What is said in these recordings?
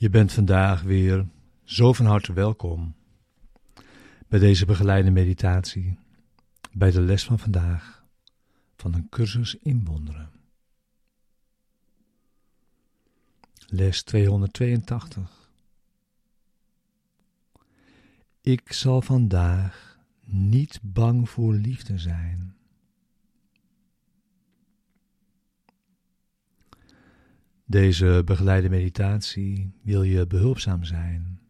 Je bent vandaag weer zo van harte welkom bij deze begeleide meditatie, bij de les van vandaag van een cursus in wonderen. Les 282. Ik zal vandaag niet bang voor liefde zijn. Deze begeleide meditatie wil je behulpzaam zijn,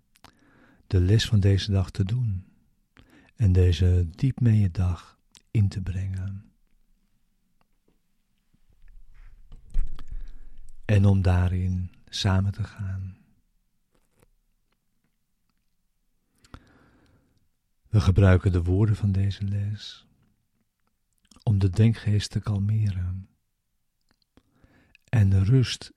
de les van deze dag te doen en deze diep mee je dag in te brengen. En om daarin samen te gaan. We gebruiken de woorden van deze les om de denkgeest te kalmeren en de rust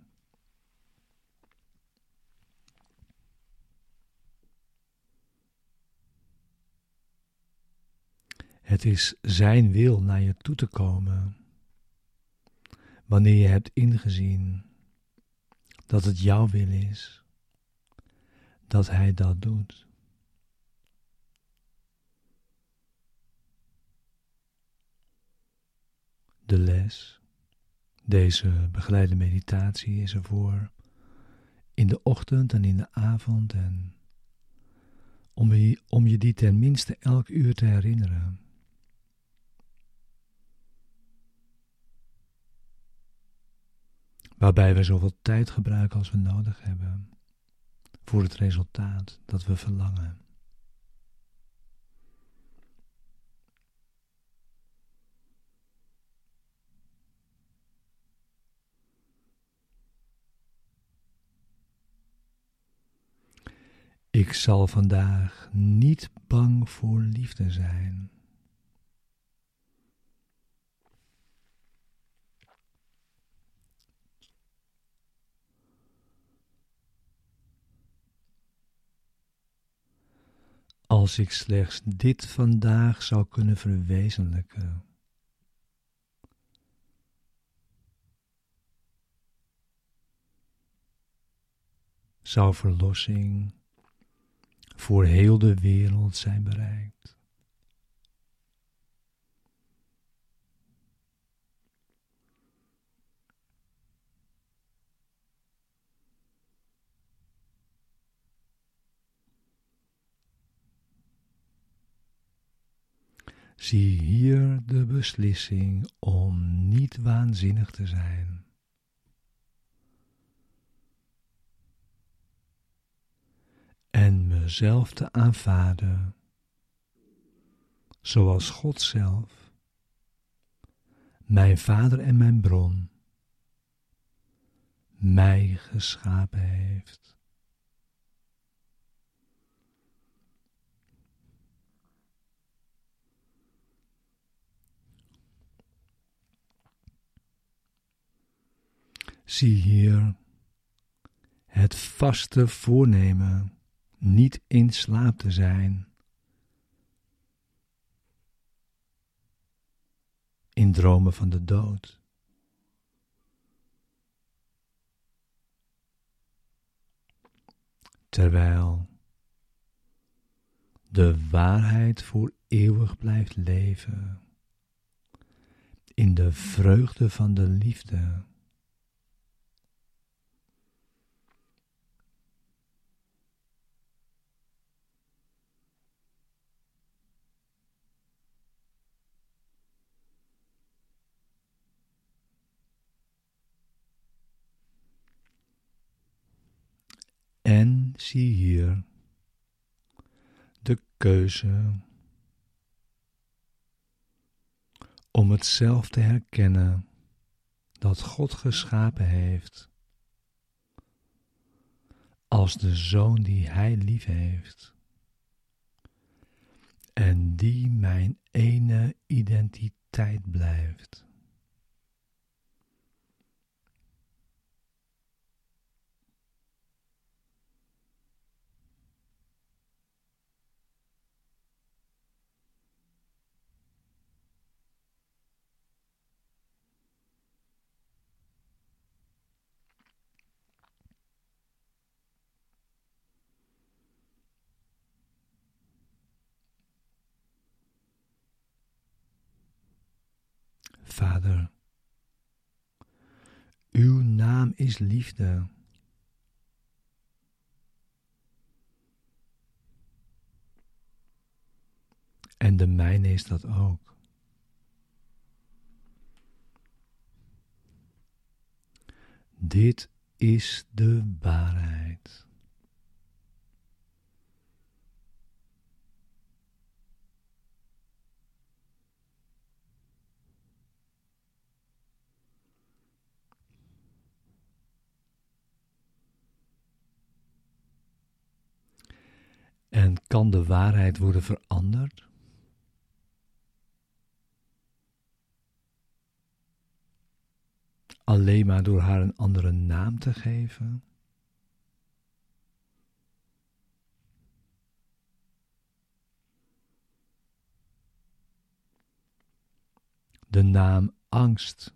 Het is Zijn wil naar je toe te komen. Wanneer je hebt ingezien dat het jouw wil is, dat Hij dat doet. De les, deze begeleide meditatie is ervoor in de ochtend en in de avond en om je, om je die tenminste elk uur te herinneren. Waarbij we zoveel tijd gebruiken als we nodig hebben voor het resultaat dat we verlangen. Ik zal vandaag niet bang voor liefde zijn. Als ik slechts dit vandaag zou kunnen verwezenlijken. Zou verlossing voor heel de wereld zijn bereikt. Zie hier de beslissing om niet waanzinnig te zijn. En mezelf te aanvaarden zoals God zelf, mijn Vader en mijn bron, mij geschapen heeft. Zie hier het vaste voornemen niet in slaap te zijn. In dromen van de dood. Terwijl de waarheid voor eeuwig blijft leven in de vreugde van de liefde. En zie hier de keuze om het zelf te herkennen dat God geschapen heeft als de zoon die hij lief heeft en die mijn ene identiteit blijft. Vader, uw naam is liefde. En de mijne is dat ook. Dit is de waarheid. En kan de waarheid worden veranderd? Alleen maar door haar een andere naam te geven? De naam angst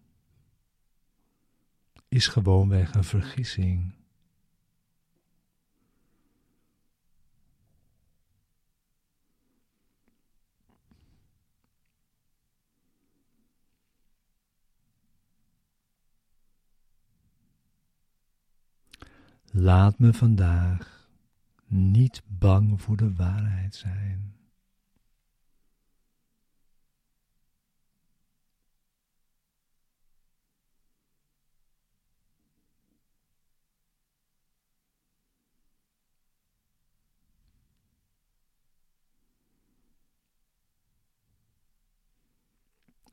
is gewoonweg een vergissing. Laat me vandaag niet bang voor de waarheid zijn.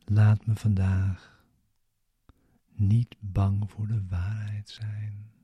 Laat me vandaag niet bang voor de waarheid zijn.